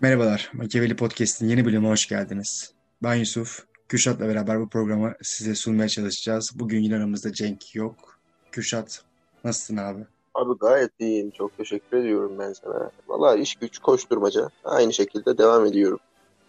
Merhabalar, Machiavelli Podcast'in yeni bölümüne hoş geldiniz. Ben Yusuf, Kürşat'la beraber bu programı size sunmaya çalışacağız. Bugün yine aramızda Cenk yok. Kürşat, nasılsın abi? Abi gayet iyiyim. Çok teşekkür ediyorum ben sana. Valla iş güç koşturmaca. Aynı şekilde devam ediyorum.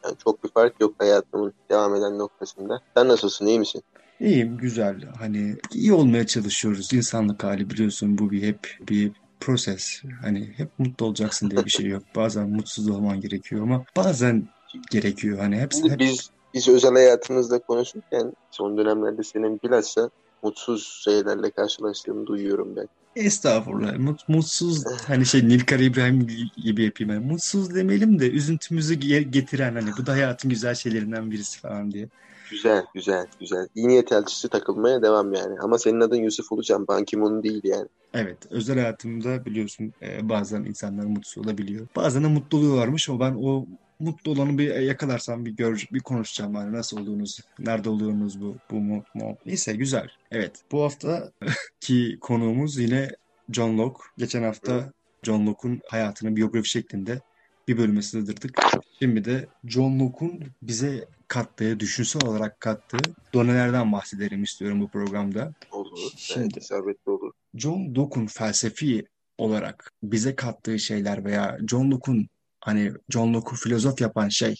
Yani çok bir fark yok hayatımın devam eden noktasında. Sen nasılsın? iyi misin? İyiyim, güzel. Hani iyi olmaya çalışıyoruz. İnsanlık hali biliyorsun bu bir hep bir proses. Hani hep mutlu olacaksın diye bir şey yok. Bazen mutsuz olman gerekiyor ama bazen gerekiyor. Hani hepsi Şimdi hep biz biz özel hayatımızda konuşurken son dönemlerde senin bilhassa mutsuz şeylerle karşılaştığını duyuyorum ben. estağfurullah. Mut, mutsuz hani şey Nilkara İbrahim gibi yapayım. Yani mutsuz demeyelim de üzüntümüzü ge- getiren hani bu da hayatın güzel şeylerinden birisi falan diye. Güzel, güzel, güzel. İyi niyet elçisi takılmaya devam yani. Ama senin adın Yusuf olacağım. Ban Ki-moon değil yani. Evet, özel hayatımda biliyorsun e, bazen insanlar mutsuz olabiliyor. Bazen de mutlu oluyorlarmış ama ben o mutlu olanı bir yakalarsam bir gör, bir konuşacağım hani nasıl olduğunuz, nerede oluyorsunuz bu, bu mu, mu? Neyse güzel. Evet, bu hafta ki konuğumuz yine John Locke. Geçen hafta John Locke'un hayatını biyografi şeklinde bir bölüme sığdırdık. Şimdi de John Locke'un bize kattığı, düşünsel olarak kattığı donelerden bahsedelim istiyorum bu programda. Olur. Şimdi Evet, isabetli olur. John Locke'un felsefi olarak bize kattığı şeyler veya John Locke'un hani John Locke'u filozof yapan şey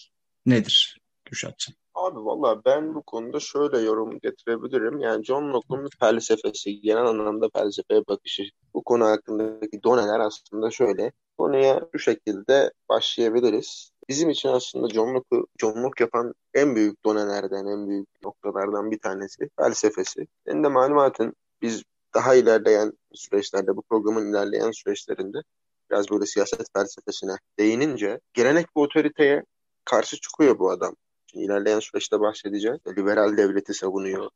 nedir Kürşatçığım? Abi valla ben bu konuda şöyle yorum getirebilirim. Yani John Locke'un felsefesi, genel anlamda felsefeye bakışı, bu konu hakkındaki doneler aslında şöyle. Konuya şu şekilde başlayabiliriz. Bizim için aslında John Locke'u John Locke yapan en büyük donelerden, en büyük noktalardan bir tanesi felsefesi. Senin de malumatın biz daha ilerleyen süreçlerde, bu programın ilerleyen süreçlerinde biraz böyle siyaset felsefesine değinince gelenek ve otoriteye karşı çıkıyor bu adam. İlerleyen süreçte bahsedeceğiz. Liberal devleti savunuyor.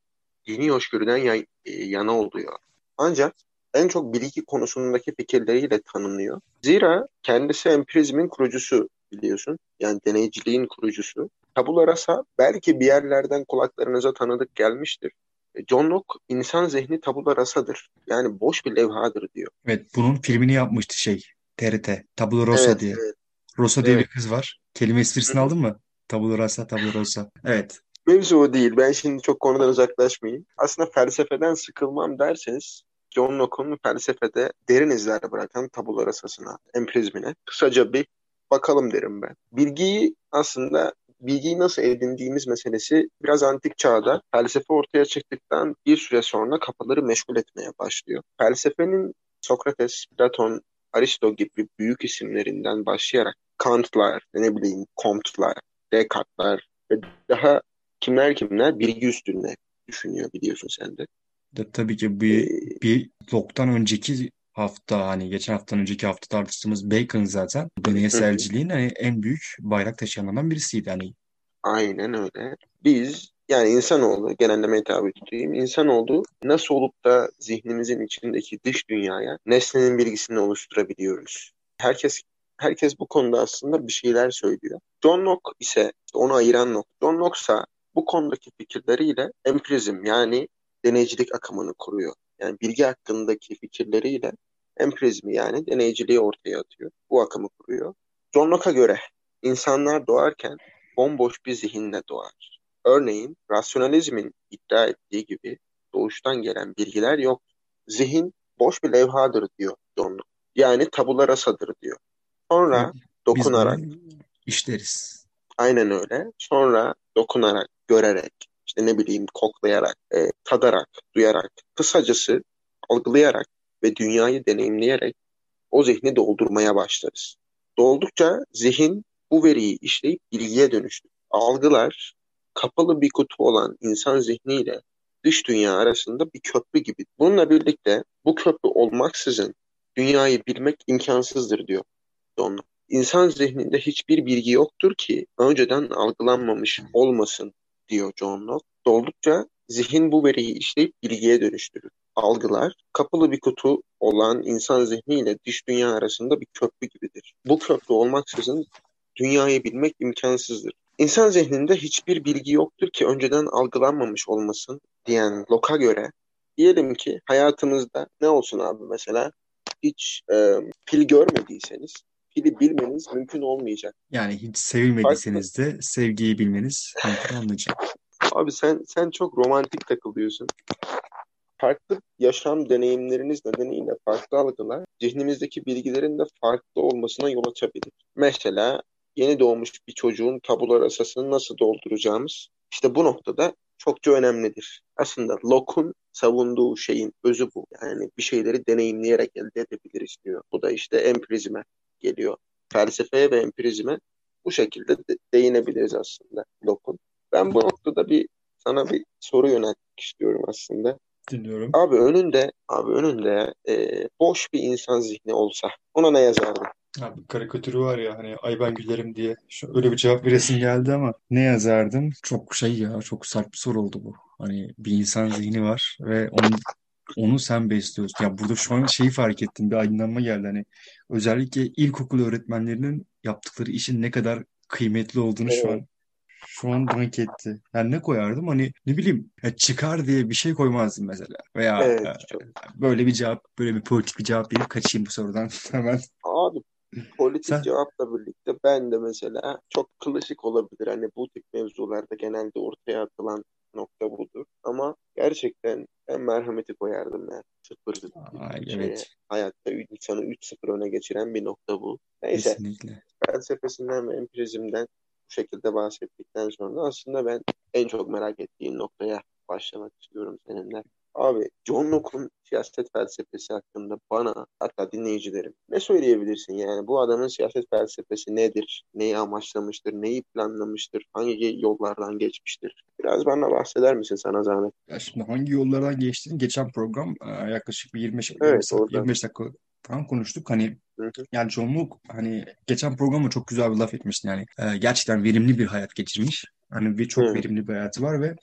Dini hoşgörüden yan- e, yana oluyor. Ancak en çok bilgi konusundaki fikirleriyle tanınıyor. Zira kendisi empirizmin kurucusu biliyorsun. Yani deneyciliğin kurucusu. Tabula rasa belki bir yerlerden kulaklarınıza tanıdık gelmiştir. E, John Locke insan zihni tabula rasadır. Yani boş bir levhadır diyor. Evet, bunun filmini yapmıştı şey TRT. Tabula Rosa Evet, diye. evet, Rosa diye bir evet. kız var. Kelime esprisini aldın mı? Tabula Rasa. Evet. Mevzu o değil. Ben şimdi çok konudan uzaklaşmayayım. Aslında felsefeden sıkılmam derseniz John Locke'un felsefede derin izler bırakan tabula rasasına, empirizmine kısaca bir bakalım derim ben. Bilgiyi aslında bilgiyi nasıl edindiğimiz meselesi biraz antik çağda felsefe ortaya çıktıktan bir süre sonra kafaları meşgul etmeye başlıyor. Felsefenin Sokrates, Platon, Aristo gibi büyük isimlerinden başlayarak Kant'lar, ne bileyim Comte'lar, Descartes'lar ve daha kimler kimler bilgi üstüne düşünüyor biliyorsun sen de. De, tabii ki Ee, bir, bir Locke'dan önceki hafta hani geçen haftadan önceki hafta tartıştığımız Bacon zaten deneyselciliğin hani en büyük bayrak taşıyanlardan birisiydi. Hani aynen öyle. Biz yani insanoğlu genellemeye tabi tutayım. İnsanoğlu nasıl olup da zihnimizin içindeki dış dünyaya nesnenin bilgisini oluşturabiliyoruz. Herkes herkes bu konuda aslında bir şeyler söylüyor. John Locke ise onu ayıran nokta. John Locke ise bu konudaki fikirleriyle empirizm yani deneycilik akımını kuruyor. Yani bilgi hakkındaki fikirleriyle empirizmi yani deneyciliği ortaya atıyor. Bu akımı kuruyor. John Locke'a göre insanlar doğarken bomboş bir zihinle doğar. Örneğin rasyonalizmin iddia ettiği gibi doğuştan gelen bilgiler yok. Zihin boş bir levhadır diyor John Locke. Yani tabula rasadır diyor. Sonra dokunarak, işleriz. aynen öyle. Sonra dokunarak, görerek, işte ne bileyim koklayarak, e, tadarak, duyarak, kısacası algılayarak ve dünyayı deneyimleyerek o zihni doldurmaya başlarız. Doldukça zihin bu veriyi işleyip bilgiye dönüştür. Algılar kapalı bir kutu olan insan zihniyle dış dünya arasında bir köprü gibi. Bununla birlikte bu köprü olmaksızın dünyayı bilmek imkansızdır diyor Locke. İnsan zihninde hiçbir bilgi yoktur ki önceden algılanmamış olmasın diyor John Locke. Doldukça zihin bu veriyi işleyip bilgiye dönüştürür. Algılar kapalı bir kutu olan insan zihniyle dış dünya arasında bir köprü gibidir. Bu köprü olmaksızın dünyayı bilmek imkansızdır. İnsan zihninde hiçbir bilgi yoktur ki önceden algılanmamış olmasın diyen Locke'a göre diyelim ki hayatımızda ne olsun abi mesela hiç e, pil görmediyseniz fili bilmeniz mümkün olmayacak. Yani hiç sevilmediyseniz de sevgiyi bilmeniz mümkün olmayacak. Abi sen sen çok romantik takılıyorsun. Farklı yaşam deneyimleriniz nedeniyle farklı algılar zihnimizdeki bilgilerin de farklı olmasına yol açabilir. Mesela yeni doğmuş bir çocuğun tabula rasasını nasıl dolduracağımız işte bu noktada çokça önemlidir. Aslında Locke'un savunduğu şeyin özü bu. Yani bir şeyleri deneyimleyerek elde edebiliriz diyor. Bu da işte empirizme geliyor. Felsefeye ve empirizme bu şekilde de değinebiliriz aslında Locke'un. Ben bu noktada bir sana bir soru yöneltmek istiyorum aslında. Dinliyorum. Abi önünde, abi önünde e, boş bir insan zihni olsa ona ne yazardın? Abi karikatürü var ya hani ay ben gülerim diye şu öyle bir cevap veresim geldi ama ne yazardım? Çok şey ya çok sert bir soru oldu bu. Hani bir insan zihni var ve onu onu sen besliyorsun. Ya burada şu an şeyi fark ettim bir aydınlanma geldi hani özellikle ilkokul öğretmenlerinin yaptıkları işin ne kadar kıymetli olduğunu şu an şu an dank etti. Yani ne koyardım? Hani ne bileyim ya çıkar diye bir şey koymazdım mesela. Veya Evet, e, çok. böyle bir cevap, böyle bir politik bir cevap verip kaçayım bu sorudan hemen. Abi politik Sen cevapla birlikte ben de mesela çok klasik olabilir. Hani bu tip mevzularda genelde ortaya atılan nokta budur. Ama gerçekten ben merhameti koyardım yani. Sıfır Ay, şeye, evet hayatta insanı 3-0 öne geçiren bir nokta bu. Neyse kesinlikle. felsefesinden ve empirizmden bu şekilde bahsettikten sonra aslında ben en çok merak ettiğim noktaya başlamak istiyorum seninle. Abi John Locke'un siyaset felsefesi hakkında bana hatta dinleyicilerim ne söyleyebilirsin yani bu adamın siyaset felsefesi nedir? Neyi amaçlamıştır? Neyi planlamıştır? Hangi yollardan geçmiştir? Biraz bana bahseder misin sana zahmet? Ya şimdi hangi yollardan geçtiğini geçen program e, yaklaşık bir 25 20 Evet sak- orada. 25 dakika falan konuştuk. Hani yani John Locke hani geçen programda çok güzel bir laf etmiştin yani. E, gerçekten verimli bir hayat geçirmiş. Hani bir çok Hı. verimli bir hayatı var ve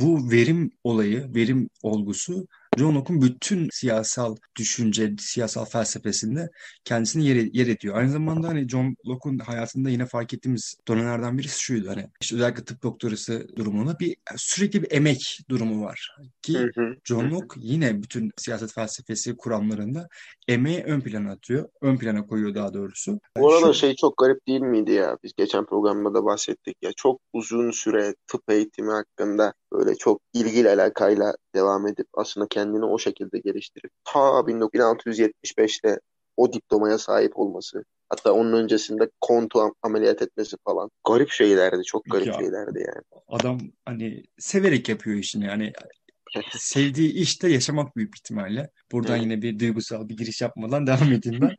bu verim olayı, verim olgusu John Locke'un bütün siyasal düşünce, siyasal felsefesinde kendisini yer, yer ediyor. Aynı zamanda hani John Locke'un hayatında yine fark ettiğimiz dönemlerden birisi şuydu hani işte özellikle tıp doktorası durumunda bir sürekli bir emek durumu var. Ki Hı hı. Hı John. Locke yine bütün siyaset felsefesi kuramlarında emeği ön plana atıyor. Ön plana koyuyor daha doğrusu. Bu arada Şu şey çok garip değil miydi ya? Biz geçen programda da bahsettik ya. Çok uzun süre tıp eğitimi hakkında böyle çok ilgili alakayla devam edip aslında kendini o şekilde geliştirip ta 1675'te o diplomaya sahip olması. Hatta onun öncesinde kontu am- ameliyat etmesi falan. Garip şeylerdi. Çok garip ya şeylerdi yani. adam hani severek yapıyor işini yani sevdiği işte yaşamak büyük ihtimalle. Buradan yine bir duygusal bir giriş yapmadan devam edeyim ben.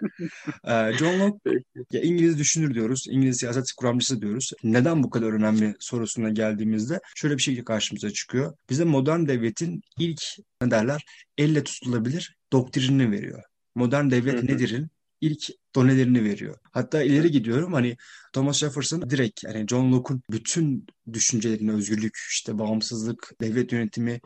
Ee, John Locke ya İngiliz düşünür diyoruz, İngiliz siyaset kuramcısı diyoruz. Neden bu kadar önemli sorusuna geldiğimizde şöyle bir şey karşımıza çıkıyor. Bize modern devletin ilk ne derler elle tutulabilir doktrinini veriyor. Modern devlet nedir'in ilk donelerini veriyor. Hatta ileri gidiyorum hani Thomas Jefferson direkt yani John Locke'un bütün düşüncelerini özgürlük, işte bağımsızlık, devlet yönetimi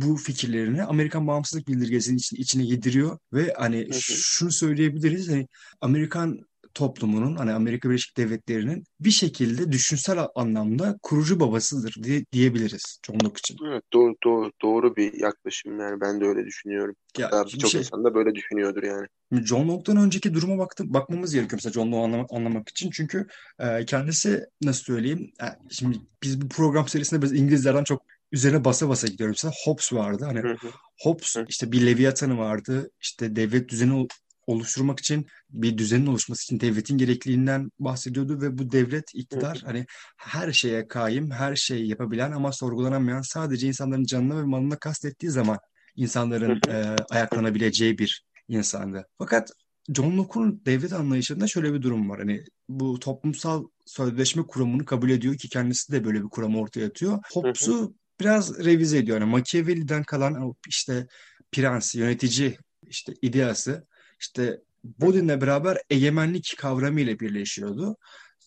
bu fikirlerini Amerikan bağımsızlık bildirgesinin içine, içine yediriyor ve hani hı. şunu söyleyebiliriz hani Amerikan toplumunun hani Amerika Birleşik Devletleri'nin bir şekilde düşünsel anlamda kurucu babasıdır diye, diyebiliriz Locke için. Evet, doğru, doğru, doğru bir yaklaşım yani ben de öyle düşünüyorum. Ya Hatta birçok şey insan da böyle düşünüyordur yani. John Locke'dan önceki duruma baktım, bakmamız gerekiyor mesela John Locke'u anlamak, anlamak için. Çünkü e, kendisi nasıl söyleyeyim? e, şimdi biz bu program serisinde biz İngilizlerden çok üzerine basa basa gidiyoruz. Mesela Hobbes vardı. Hani Hı hı. Hobbes işte bir Leviathan'ı vardı. İşte devlet düzeni ol- oluşturmak için bir düzenin oluşması için devletin gerekliliğinden bahsediyordu ve bu devlet iktidar hani her şeye kaim, her şeyi yapabilen ama sorgulanamayan sadece insanların canına ve malına kastettiği zaman insanların e, ayaklanabileceği bir insandı. Fakat John Locke'un devlet anlayışında şöyle bir durum var. Hani bu toplumsal sözleşme kuramını kabul ediyor ki kendisi de böyle bir kuram ortaya atıyor. Hobbes'u biraz revize ediyor. Yani Machiavelli'den kalan işte prens, yönetici işte ideası işte. Bodin'le beraber egemenlik kavramı ile birleşiyordu.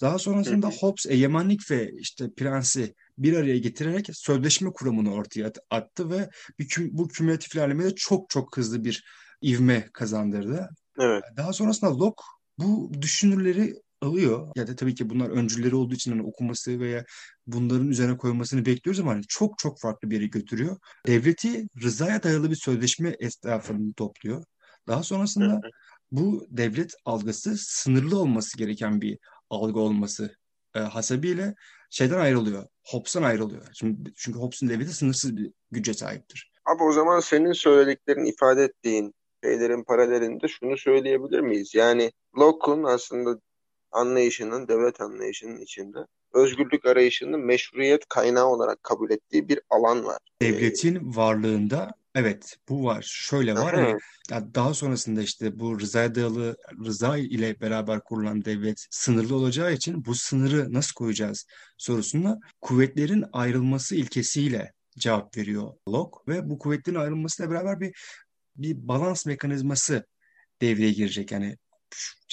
Daha sonrasında. Hobbes egemenlik ve işte prensi bir araya getirerek sözleşme kuramını ortaya at- attı ve bir küm- bu kümülatif ilerlemede çok çok hızlı bir ivme kazandırdı. Evet. Daha sonrasında Locke bu düşünürleri alıyor. Ya da tabii ki bunlar öncüleri olduğu için hani okuması veya bunların üzerine koymasını bekliyoruz ama hani çok çok farklı bir yere götürüyor. Devleti rızaya dayalı bir sözleşme etrafını topluyor. Daha sonrasında bu devlet algısı sınırlı olması gereken bir algı olması e, hasebiyle şeyden ayrılıyor. Hobbes'tan ayrılıyor. Şimdi, çünkü Hobbes'un devleti sınırsız bir güce sahiptir. Abi o zaman senin söylediklerin ifade ettiğin şeylerin paralelinde şunu söyleyebilir miyiz? Yani Locke'un aslında anlayışının, devlet anlayışının içinde özgürlük arayışının meşruiyet kaynağı olarak kabul ettiği bir alan var. Devletin varlığında evet bu var. Şöyle var hani daha sonrasında işte bu rıza dayalı rıza ile beraber kurulan devlet sınırlı olacağı için bu sınırı nasıl koyacağız sorusuna kuvvetlerin ayrılması ilkesiyle cevap veriyor Locke ve bu kuvvetlerin ayrılmasıyla beraber bir bir balans mekanizması devreye girecek. Yani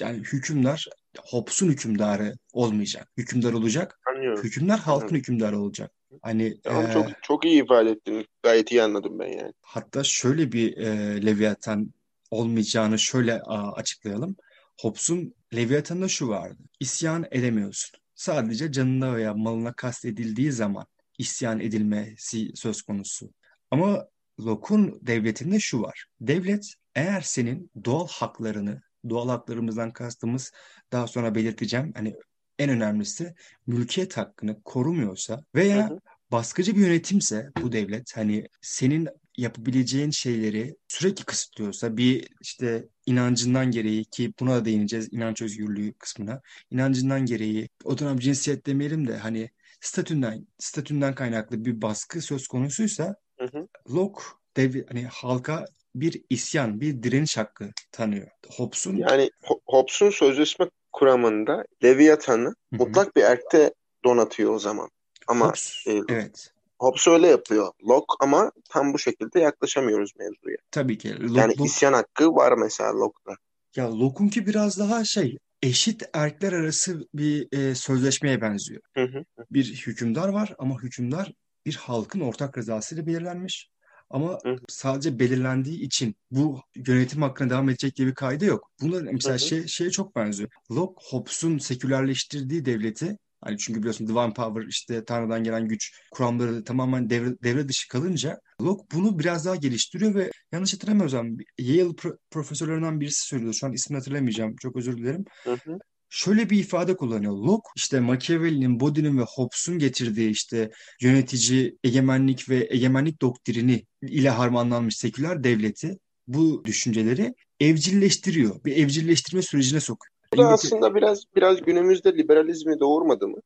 yani hükümdar Hobbes'un hükümdarı olmayacak. Hükümdar olacak. Anlıyorum. Hükümdar halkın Anlıyorum. hükümdarı olacak. Hani tamam, e, çok çok iyi ifade ettin. Gayet iyi anladım ben yani. Hatta şöyle bir e, Leviathan olmayacağını şöyle a, açıklayalım. Hobbes'un Leviathan'da şu vardı. İsyan edemiyorsun. Sadece canına veya malına kastedildiği zaman isyan edilmesi söz konusu. Ama Locke'un devletinde şu var. Devlet eğer senin doğal haklarını, doğal haklarımızdan kastımız daha sonra belirteceğim. Hani en önemlisi mülkiyet hakkını korumuyorsa veya hı hı. baskıcı bir yönetimse bu devlet hani senin yapabileceğin şeyleri sürekli kısıtlıyorsa bir işte inancından gereği ki buna da değineceğiz inanç özgürlüğü kısmına inancından gereği o dönem cinsiyet demeyelim de hani statünden statünden kaynaklı bir baskı söz konusuysa hı hı. Locke dev, hani halka bir isyan, bir direniş hakkı tanıyor. Hobbes'un yani Hobbes'un sözleşme kuramında Leviathan'ı mutlak bir erkte donatıyor o zaman. Ama Hobbes, e, evet. Hobbes öyle yapıyor. Locke ama tam bu şekilde yaklaşamıyoruz mevzuya. Tabii ki. Locke, yani isyan hakkı var mesela Locke'da. Ya Locke'unki biraz daha şey eşit erkler arası bir e, sözleşmeye benziyor. Hı hı. Bir hükümdar var ama hükümdar bir halkın ortak rızasıyla belirlenmiş. Ama hı hı. sadece belirlendiği için bu yönetim hakkına devam edecek diye bir kaydı yok. Bunlar mesela hı hı. şey şeye çok benziyor. Locke Hobbes'un sekülerleştirdiği devleti Hani çünkü biliyorsun divine power işte Tanrı'dan gelen güç kuramları tamamen devre, devre dışı kalınca Locke bunu biraz daha geliştiriyor ve yanlış hatırlamıyorsam Yale pro- profesörlerinden birisi söylüyor. Şu an ismini hatırlamayacağım. Çok özür dilerim. Hı hı şöyle bir ifade kullanıyor. Locke işte Machiavelli'nin, Bodin'in ve Hobbes'un getirdiği işte yönetici egemenlik ve egemenlik doktrini ile harmanlanmış seküler devleti bu düşünceleri evcilleştiriyor. Bir evcilleştirme sürecine sokuyor. Bu da aslında biraz biraz günümüzde liberalizmi doğurmadı mı?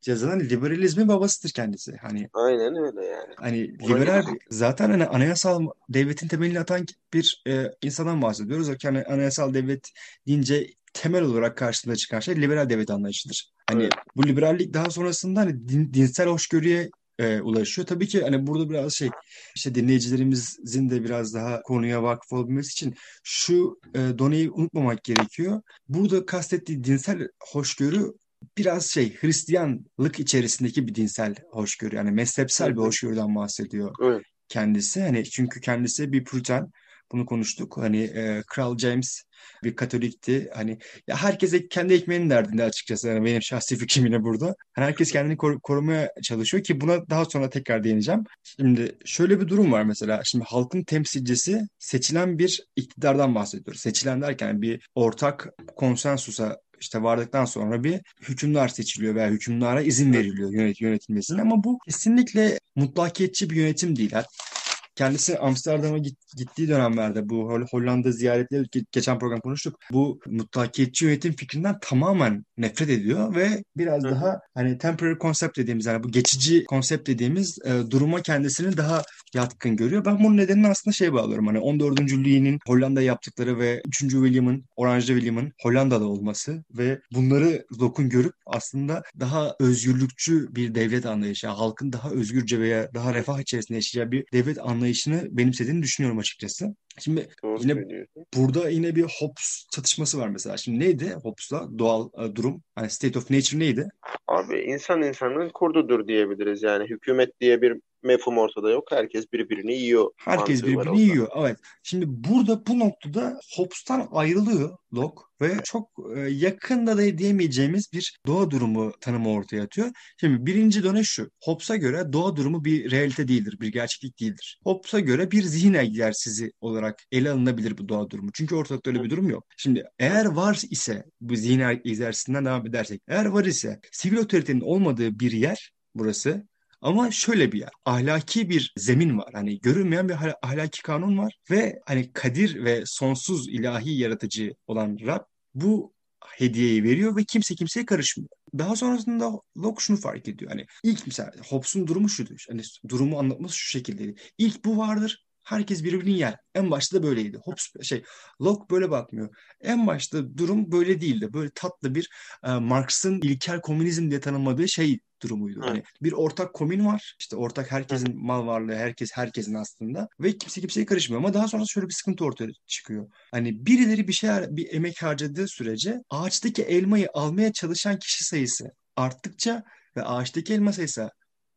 Zaten liberalizmin babasıdır kendisi. Hani Aynen öyle yani. Hani liberal zaten hani anayasal devletin temelini atan bir e, insandan bahsediyoruz. Yani anayasal devlet deyince temel olarak karşısında çıkan şey liberal devlet anlayışıdır. Hani evet. bu liberallik daha sonrasında hani din, dinsel hoşgörüye e, ulaşıyor. Tabii ki hani burada biraz şey işte dinleyicilerimizin de biraz daha konuya vakıf olabilmesi için şu e, doneyi unutmamak gerekiyor. Burada kastettiği dinsel hoşgörü biraz şey Hristiyanlık içerisindeki bir dinsel hoşgörü yani mezhepsel evet. bir hoşgörüden bahsediyor evet. kendisi. Hani çünkü kendisi bir Puritan bunu konuştuk. Hani e, Kral James bir Katolikti. Hani ya herkese kendi ekmeğinin derdinde açıkçası. Yani benim şahsi fikrim yine burada. Hani herkes kendini kor- korumaya çalışıyor ki buna daha sonra tekrar değineceğim. Şimdi şöyle bir durum var mesela. Şimdi halkın temsilcisi seçilen bir iktidardan bahsediyoruz. Seçilen derken bir ortak konsensusa işte vardıktan sonra bir hükümdar seçiliyor veya hükümdara izin veriliyor yönet yönetilmesine ama bu kesinlikle mutlakiyetçi bir yönetim değil. Kendisi Amsterdam'a git, gittiği dönemlerde bu Hollanda ziyaretleri geçen program konuştuk. Bu mutlakiyetçi yönetim fikrinden tamamen nefret ediyor ve biraz Hı. daha hani temporary concept dediğimiz yani bu geçici konsept dediğimiz e, duruma kendisini daha yatkın görüyor. Ben bunun nedenini aslında şey bağlıyorum hani 14. Louis'nin Hollanda yaptıkları ve 3. William'ın, Orange William'ın Hollanda'da olması ve bunları Locke'un görüp aslında daha özgürlükçü bir devlet anlayışı, yani halkın daha özgürce veya daha refah içerisinde yaşayacağı bir devlet anlayışını benimsediğini düşünüyorum açıkçası. Şimdi Doğru yine burada yine bir Hobbes çatışması var mesela. Şimdi neydi Hobbes'la doğal e, durum? Hani state of nature neydi? Abi insan insanın kurdudur diyebiliriz. Yani hükümet diye bir mefhum ortada yok. Herkes birbirini yiyor. Herkes birbirini yiyor. Evet. Şimdi burada bu noktada Hobbes'tan ayrılıyor Locke ve çok e, yakında da diyemeyeceğimiz bir doğa durumu tanımı ortaya atıyor. Şimdi birinci dönem şu. Hobbes'a göre doğa durumu bir realite değildir, bir gerçeklik değildir. Hobbes'a göre bir zihin egzersizi olarak ele alınabilir bu doğa durumu. Çünkü ortalıkta öyle bir durum yok. Şimdi eğer var ise bu zihin egzersizinden devam edersek, eğer var ise sivil otoritenin olmadığı bir yer burası ama şöyle bir yer. Ahlaki bir zemin var. Hani görünmeyen bir ahlaki kanun var ve hani kadir ve sonsuz ilahi yaratıcı olan Rab bu hediyeyi veriyor ve kimse kimseye karışmıyor. Daha sonrasında Locke şunu fark ediyor. Hani ilk mesela Hobbes'un durumu şudur. Hani durumu anlatması şu şekildeydi. İlk bu vardır. Herkes birbirini yer. En başta da böyleydi. Hobbes şey Locke böyle bakmıyor. En başta durum böyle değildi. Böyle tatlı bir e, Marx'ın ilkel komünizm diye tanımladığı şey durumuydu. Hani bir ortak komün var. İşte ortak herkesin mal varlığı, herkes herkesin aslında ve kimse kimseye karışmıyor. Ama daha sonra şöyle bir sıkıntı ortaya çıkıyor. Hani birileri bir şey bir emek harcadığı sürece ağaçtaki elmayı almaya çalışan kişi sayısı arttıkça ve ağaçtaki elma sayısı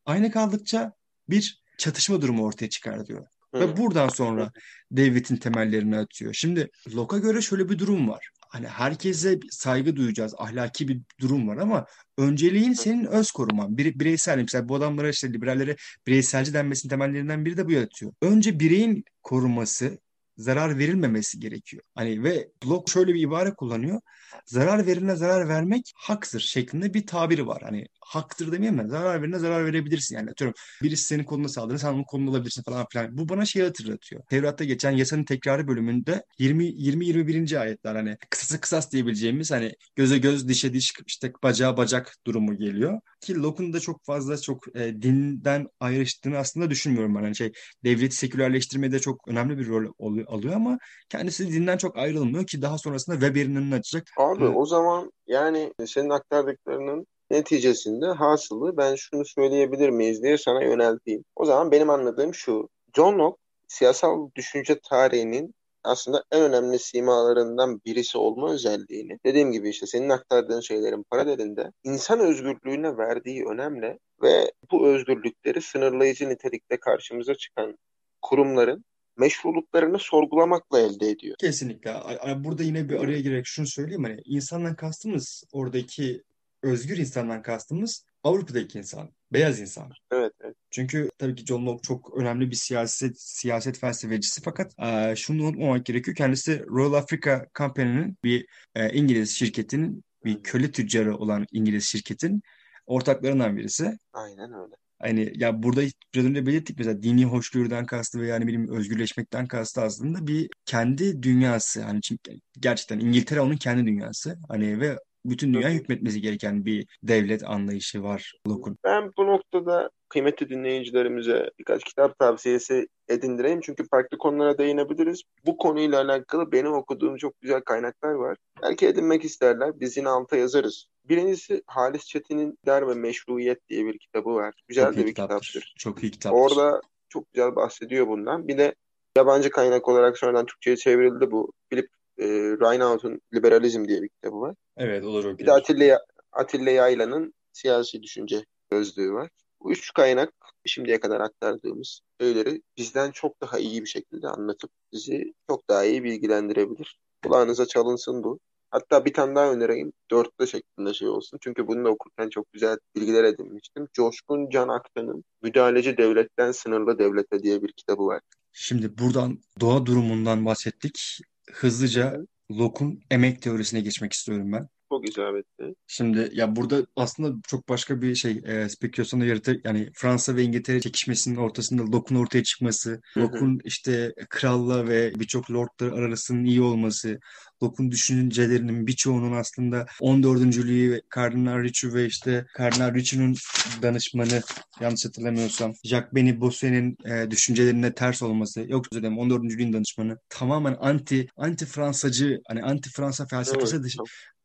aynı kaldıkça bir çatışma durumu ortaya çıkar diyor. Ve buradan sonra devletin temellerini atıyor. Şimdi Locke'a göre şöyle bir durum var hani herkese saygı duyacağız. Ahlaki bir durum var ama önceliğin senin öz koruman. Bir, bireysel mesela bu adamlara işte liberallere bireyselci denmesinin temellerinden biri de bu yatıyor. Önce bireyin koruması zarar verilmemesi gerekiyor. Hani ve Locke şöyle bir ibare kullanıyor. Zarar verine zarar vermek haktır şeklinde bir tabiri var. Hani haktır demeyeyim ben. Zarar verine zarar verebilirsin yani. Atıyorum birisi senin koluna saldırır sen onun kolunu alabilirsin falan filan. Bu bana şey hatırlatıyor. Tevrat'ta geçen yasanın tekrarı bölümünde 20 20 21. ayetler hani kısası kısas diyebileceğimiz hani göze göz dişe diş işte bacağa bacak durumu geliyor. Ki Locke'un da çok fazla çok e, dinden ayrıştığını aslında düşünmüyorum ben. Hani şey devleti sekülerleştirmede çok önemli bir rol alıyor ama kendisi dinden çok ayrılmıyor ki daha sonrasında Weber'in önünü açacak. Abi evet. o zaman yani senin aktardıklarının Neticesinde hasılı ben şunu söyleyebilir miyiz diye sana yönelteyim. O zaman benim anladığım şu. John Locke siyasal düşünce tarihinin aslında en önemli simalarından birisi olma özelliğini dediğim gibi işte senin aktardığın şeylerin paralelinde insan özgürlüğüne verdiği önemle ve bu özgürlükleri sınırlayıcı nitelikte karşımıza çıkan kurumların meşruluklarını sorgulamakla elde ediyor. Kesinlikle. Burada yine bir araya girerek şunu söyleyeyim. Hani insandan kastımız oradaki özgür insandan kastımız Avrupa'daki insan, beyaz insan. Evet, evet. Çünkü tabii ki John Locke çok önemli bir siyaset siyaset felsefecisi fakat e, şunu unutmamak gerekiyor. Kendisi Royal Africa Company'nin bir e, İngiliz şirketinin bir köle tüccarı olan İngiliz şirketin ortaklarından birisi. Aynen öyle. Hani ya burada biraz önce belirttik mesela dini hoşgörüden kastı veya yani benim özgürleşmekten kastı aslında bir kendi dünyası. Hani çünkü gerçekten İngiltere onun kendi dünyası. Hani ve bütün dünya hükmetmesi gereken bir devlet anlayışı var Locke'un. Ben bu noktada kıymetli dinleyicilerimize birkaç kitap tavsiyesi edindireyim. Çünkü farklı konulara değinebiliriz. Bu konuyla alakalı benim okuduğum çok güzel kaynaklar var. Belki edinmek isterler. Biz yine alta yazarız. Birincisi Halis Çetin'in Der ve Meşruiyet diye bir kitabı var. Güzel çok de bir kitaptır. kitaptır. Çok iyi kitaptır. Orada çok güzel bahsediyor bundan. Bir de yabancı kaynak olarak sonradan Türkçe'ye çevrildi bu. Philip e, Reinhardt'un Liberalizm diye bir kitabı var. Evet olur. Bir de Atilla, Atilla Yayla'nın Siyasi Düşünce Gözlüğü var. Bu üç kaynak şimdiye kadar aktardığımız şeyleri bizden çok daha iyi bir şekilde anlatıp bizi çok daha iyi bilgilendirebilir. Kulağınıza çalınsın bu. Hatta bir tane daha önereyim. Dörtlü şeklinde şey olsun. Çünkü bunu da okurken çok güzel bilgiler edinmiştim. Coşkun Can Aktan'ın Müdahaleci Devletten Sınırlı Devlete diye bir kitabı var. Şimdi buradan doğa durumundan bahsettik hızlıca Locke'un emek teorisine geçmek istiyorum ben. Çok isabetli. Şimdi ya burada aslında çok başka bir şey e, spekülasyonu yaratır. Yani Fransa ve İngiltere çekişmesinin ortasında Locke'un ortaya çıkması, Locke'un işte kralla ve birçok lordlar arasının iyi olması, Locke'un düşüncelerinin birçoğunun aslında 14. Louis Kardinal Richelieu ve işte Kardinal Richelieu'nun danışmanı yanlış hatırlamıyorsam Jacques Beni Bossuet'in e, düşüncelerine ters olması yok özür dilerim 14. Louis'in danışmanı tamamen anti anti Fransacı hani anti Fransa felsefesi evet, dışı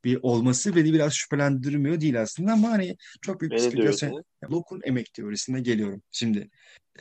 bir olması beni biraz şüphelendirmiyor değil aslında ama hani çok büyük bir spekülasyon. Locke'un emek teorisine geliyorum. Şimdi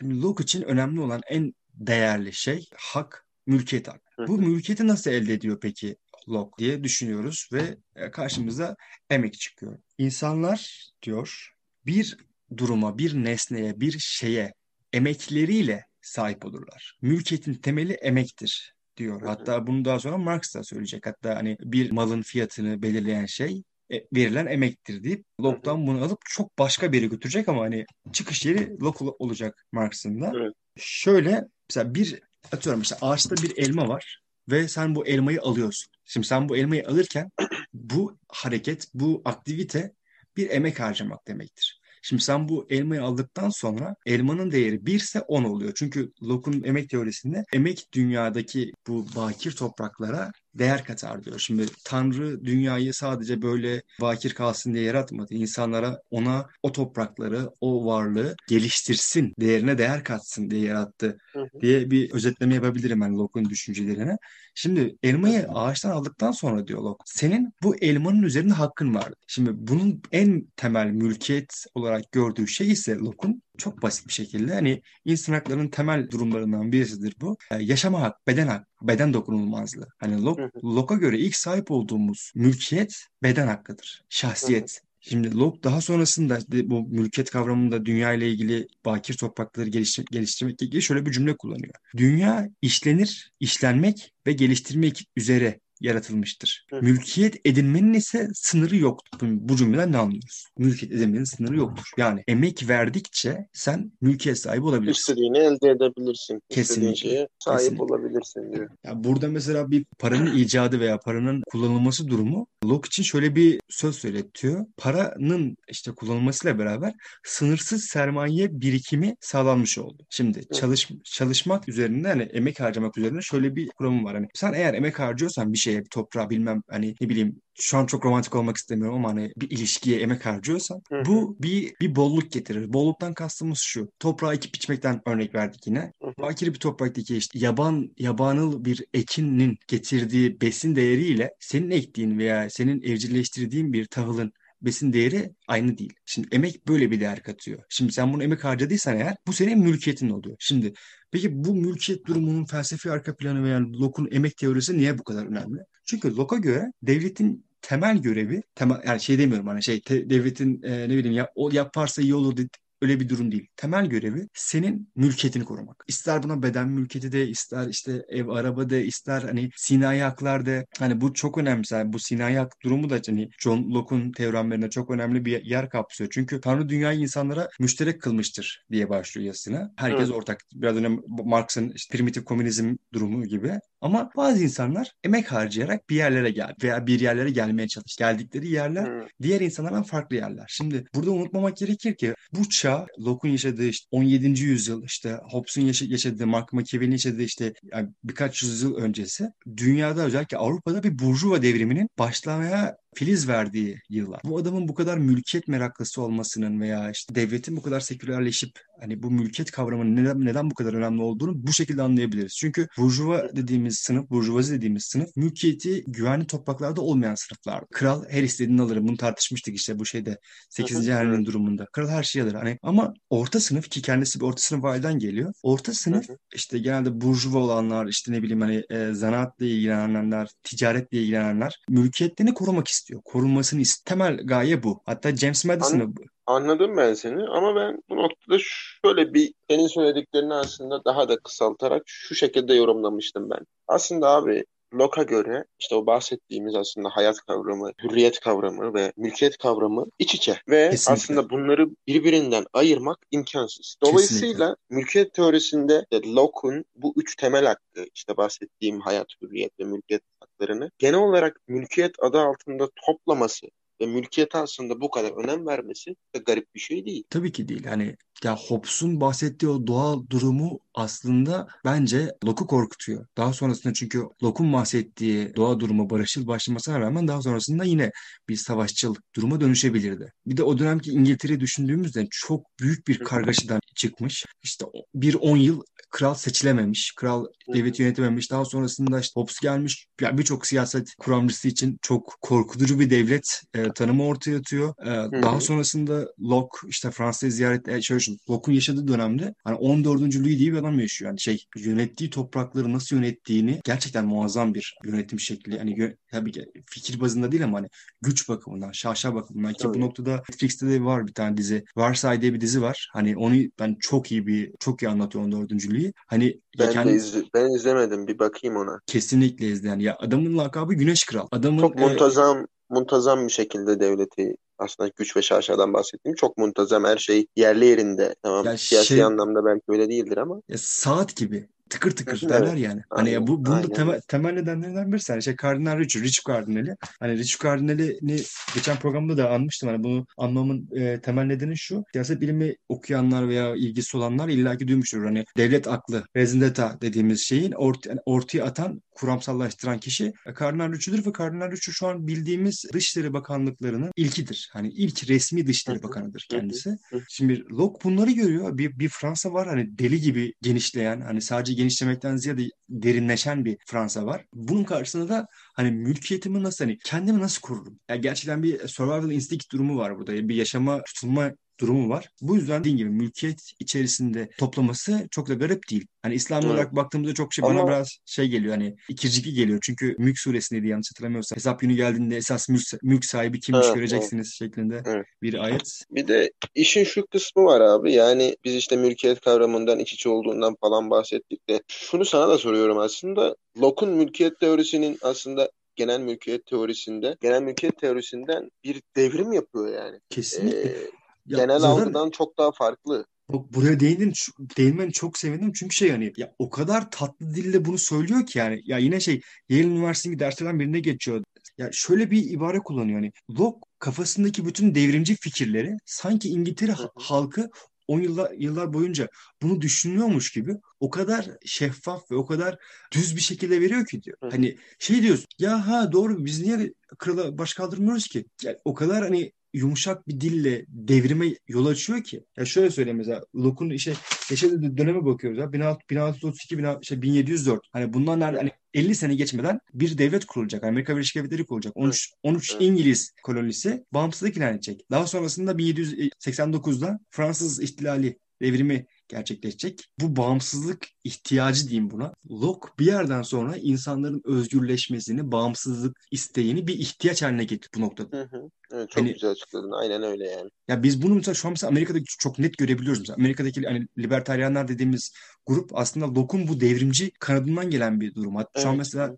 Locke için önemli olan en değerli şey hak, mülkiyet hak. Bu mülkiyeti nasıl elde ediyor peki Locke diye düşünüyoruz ve e, karşımıza emek çıkıyor. İnsanlar diyor bir duruma, bir nesneye, bir şeye emekleriyle sahip olurlar. Mülkiyetin temeli emektir diyor. Hatta bunu daha sonra Marx da söyleyecek. Hatta hani bir malın fiyatını belirleyen şey e, verilen emektir deyip Locke'dan bunu alıp çok başka bir yere götürecek ama hani çıkış yeri Locke olacak Marx'ın da. Evet. Şöyle mesela bir atıyorum işte ağaçta bir elma var ve sen bu elmayı alıyorsun. Şimdi sen bu elmayı alırken bu hareket, bu aktivite bir emek harcamak demektir. Şimdi sen bu elmayı aldıktan sonra elmanın değeri 1 ise 10 oluyor. Çünkü Locke'un emek teorisinde emek dünyadaki bu bakir topraklara değer katar diyor. Şimdi Tanrı dünyayı sadece böyle bakir kalsın diye yaratmadı. İnsanlara ona o toprakları, o varlığı geliştirsin, değerine değer katsın diye yarattı diye bir özetleme yapabilirim ben Locke'un düşüncelerine. Şimdi elmayı ağaçtan aldıktan sonra diyor Locke, senin bu elmanın üzerinde hakkın vardı. Şimdi bunun en temel mülkiyet olarak gördüğü şey ise Locke'un çok basit bir şekilde hani insan haklarının temel durumlarından birisidir bu. E, yaşama hak, beden hak, beden dokunulmazlığı. Hani Locke'a göre ilk sahip olduğumuz mülkiyet beden hakkıdır. Şahsiyet. Şimdi Locke daha sonrasında bu mülkiyet kavramında dünya ile ilgili bakir toprakları geliştir geliştirmekle ilgili şöyle bir cümle kullanıyor. Dünya işlenir, işlenmek ve geliştirmek üzere yaratılmıştır. Hı. Mülkiyet edinmenin ise sınırı yoktur. Bu cümleden ne anlıyoruz? Mülkiyet edinmenin sınırı yoktur. Yani emek verdikçe sen mülkiyet sahibi olabilirsin. İstediğini elde edebilirsin. Kesinlikle. Şeye sahip Kesinlikle. olabilirsin diyor. Ya burada mesela bir paranın icadı veya paranın kullanılması durumu Locke için şöyle bir söz söyletiyor. Paranın işte kullanılmasıyla beraber sınırsız sermaye birikimi sağlanmış oldu. Şimdi çalış, çalışmak üzerinde hani emek harcamak üzerine şöyle bir kuramı var. Hani sen eğer emek harcıyorsan bir şeye, bir toprağa bilmem hani ne bileyim şu an çok romantik olmak istemiyorum ama hani bir ilişkiye emek harcıyorsan Hı-hı. bu bir bir bolluk getirir. Bolluktan kastımız şu. Toprağı ekip biçmekten örnek verdik yine. Bakir bir topraktaki işte yaban yabanıl bir ekinin getirdiği besin değeriyle senin ektiğin veya senin evcilleştirdiğin bir tahılın besin değeri aynı değil. Şimdi emek böyle bir değer katıyor. Şimdi sen bunu emek harcadıysan eğer bu senin mülkiyetin oluyor. Şimdi peki bu mülkiyet durumunun felsefi arka planı veya Locke'un emek teorisi niye bu kadar önemli? Çünkü Locke'a göre devletin temel görevi temel yani şey demiyorum hani şey te, devletin e, ne bileyim ya o yaparsa iyi olur Öyle bir durum değil. Temel görevi senin mülkiyetini korumak. İster buna beden mülkiyeti de, ister işte ev, araba de, ister hani sinayi haklar de. Hani bu çok önemli. Yani bu sinayi hak durumu da hani John Locke'un teoremlerinde çok önemli bir yer kapsıyor. Çünkü Tanrı dünyayı insanlara müşterek kılmıştır diye başlıyor yazısına. Herkes evet. ortak. Biraz önce Marx'ın işte primitif komünizm durumu gibi. Ama bazı insanlar emek harcayarak bir yerlere gel veya bir yerlere gelmeye çalış. Geldikleri yerler hmm. diğer insanlardan farklı yerler. Şimdi burada unutmamak gerekir ki bu çağ Locke'un yaşadığı işte 17. yüzyıl işte Hobbes'un yaşadığı, Mark McKeven'in yaşadığı işte yani birkaç yüzyıl öncesi dünyada özellikle Avrupa'da bir burjuva devriminin başlamaya filiz verdiği yıllar. Bu adamın bu kadar mülkiyet meraklısı olmasının veya işte devletin bu kadar sekülerleşip hani bu mülkiyet kavramının neden, neden bu kadar önemli olduğunu bu şekilde anlayabiliriz. Çünkü burjuva dediğimiz sınıf, burjuvazi dediğimiz sınıf mülkiyeti güvenli topraklarda olmayan sınıflar. Kral her istediğini alır. Bunu tartışmıştık işte bu şeyde 8. Henry'nin durumunda. Kral her şeyi alır. Hani ama orta sınıf ki kendisi bir orta sınıf aileden geliyor. Orta sınıf işte genelde burjuva olanlar işte ne bileyim hani e, zanaatla ilgilenenler, ticaretle ilgilenenler mülkiyetlerini korumak istiyor istiyor. Korunmasını istemel gaye bu. Hatta James Madison'ı An- Anladım ben seni ama ben bu noktada şöyle bir senin söylediklerini aslında daha da kısaltarak şu şekilde yorumlamıştım ben. Aslında abi Locke'a göre işte o bahsettiğimiz aslında hayat kavramı, hürriyet kavramı ve mülkiyet kavramı iç içe. Ve Kesinlikle. aslında bunları birbirinden ayırmak imkansız. Dolayısıyla Kesinlikle. mülkiyet teorisinde Locke'un bu üç temel hakkı işte bahsettiğim hayat, hürriyet ve mülkiyet haklarını genel olarak mülkiyet adı altında toplaması ve mülkiyete aslında bu kadar önem vermesi de garip bir şey değil. Tabii ki değil. Hani ya Hobbes'un bahsettiği o doğal durumu aslında bence Locke'u korkutuyor. Daha sonrasında çünkü Locke'un bahsettiği doğa durumu barışçıl başlamasına rağmen daha sonrasında yine bir savaşçıl duruma dönüşebilirdi. Bir de o dönemki İngiltere'yi düşündüğümüzde çok büyük bir kargaşadan çıkmış. İşte bir 10 yıl kral seçilememiş, kral devleti yönetememiş. Daha sonrasında işte Hobbes gelmiş. Yani birçok siyaset kuramcısı için çok korkutucu bir devlet e, tanımı ortaya atıyor. E, daha sonrasında Locke işte Fransa'yı ziyaret e, şöyle şu Locke'un yaşadığı dönemde hani 14. Louis diye bir adam yaşıyor. Yani şey yönettiği toprakları nasıl yönettiğini gerçekten muazzam bir yönetim şekli. Hani tabii ki fikir bazında değil ama hani güç bakımından, şaşa bakımından ki bu noktada Netflix'te de var bir tane dizi. Varsay diye bir dizi var. Hani onu ben çok iyi bir çok iyi anlatıyor 14. Louis. Hani ben, kendi... izle, ben izlemedim bir bakayım ona. Kesinlikle izle. Yani ya adamın lakabı Güneş Kral. Adamın çok muntazam e... muntazam bir şekilde devleti aslında güç ve şaşadan bahsettiğim çok muntazam her şey yerli yerinde. Tamam ya siyasi şey, anlamda belki öyle değildir ama. Ya saat gibi tıkır tıkır derler evet. yani. Hani ya bu bunun da temel, temel nedenlerinden birisi. Hani şey Kardinal Richard, Richard Kardinali. Hani Richard Kardinali'ni geçen programda da anmıştım. Hani bunu anlamamın e, temel nedeni şu. Siyaset bilimi okuyanlar veya ilgisi olanlar illaki duymuştur. Hani devlet aklı, rezendeta dediğimiz şeyin ort, yani ortaya atan, kuramsallaştıran kişi Kardinal Richard'dır ve Kardinal Richard şu an bildiğimiz Dışişleri Bakanlıklarının ilkidir. Hani ilk resmi Dışişleri Bakanıdır kendisi. Şimdi Locke bunları görüyor. Bir, bir Fransa var hani deli gibi genişleyen hani sadece genişlemekten ziyade derinleşen bir Fransa var. Bunun karşısında da hani mülkiyetimi nasıl hani kendimi nasıl kururum? Yani gerçekten bir survival instinct durumu var burada. Bir yaşama tutunma durumu var. Bu yüzden dediğim gibi mülkiyet içerisinde toplaması çok da garip değil. Hani İslam olarak evet. baktığımızda çok şey bana Ama... biraz şey geliyor hani ikircikli geliyor. Çünkü mülk suresindeydi yanlış hatırlamıyorsam. Hesap günü geldiğinde esas mülk, mülk sahibi kimmiş evet, göreceksiniz evet. şeklinde evet. bir ayet. Bir de işin şu kısmı var abi. Yani biz işte mülkiyet kavramından iç içe olduğundan falan bahsettik de şunu sana da soruyorum aslında. Locke'un mülkiyet teorisinin aslında genel mülkiyet teorisinde, genel mülkiyet teorisinden bir devrim yapıyor yani. Kesinlikle. Ee, ya, genel zaten, algıdan çok daha farklı. Bak buraya değindin, değinmeni çok sevindim çünkü şey yani ya o kadar tatlı dille bunu söylüyor ki yani ya yine şey Yale Üniversitesi'ndeki derslerden birine geçiyor. Ya şöyle bir ibare kullanıyor hani Locke kafasındaki bütün devrimci fikirleri sanki İngiltere halkı 10 yıllar, yıllar boyunca bunu düşünüyormuş gibi o kadar şeffaf ve o kadar düz bir şekilde veriyor ki diyor. Hani şey diyoruz ya ha doğru biz niye krala baş kaldırmıyoruz ki? Yani o kadar hani yumuşak bir dille devrime yol açıyor ki. Ya şöyle söyleyeyim mesela Locke'un işte yaşadığı döneme bakıyoruz ya 1632 işte 1704 hani bundan nerede hani 50 sene geçmeden bir devlet kurulacak. Amerika Birleşik Devletleri kurulacak. 13 13 İngiliz kolonisi bağımsızlık ilan edecek. Daha sonrasında 1789'da Fransız ihtilali devrimi gerçekleşecek. Bu bağımsızlık ihtiyacı diyeyim buna. Locke bir yerden sonra insanların özgürleşmesini, bağımsızlık isteğini bir ihtiyaç haline getirdi bu noktada. Hı hı. Evet, çok hani, güzel açıkladın. Aynen öyle yani. Ya biz bunu mesela şu an mesela Amerika'da çok net görebiliyoruz. Mesela Amerika'daki hani libertaryenler dediğimiz grup aslında Locke'un bu devrimci kanadından gelen bir durum. Hatta evet. şu an mesela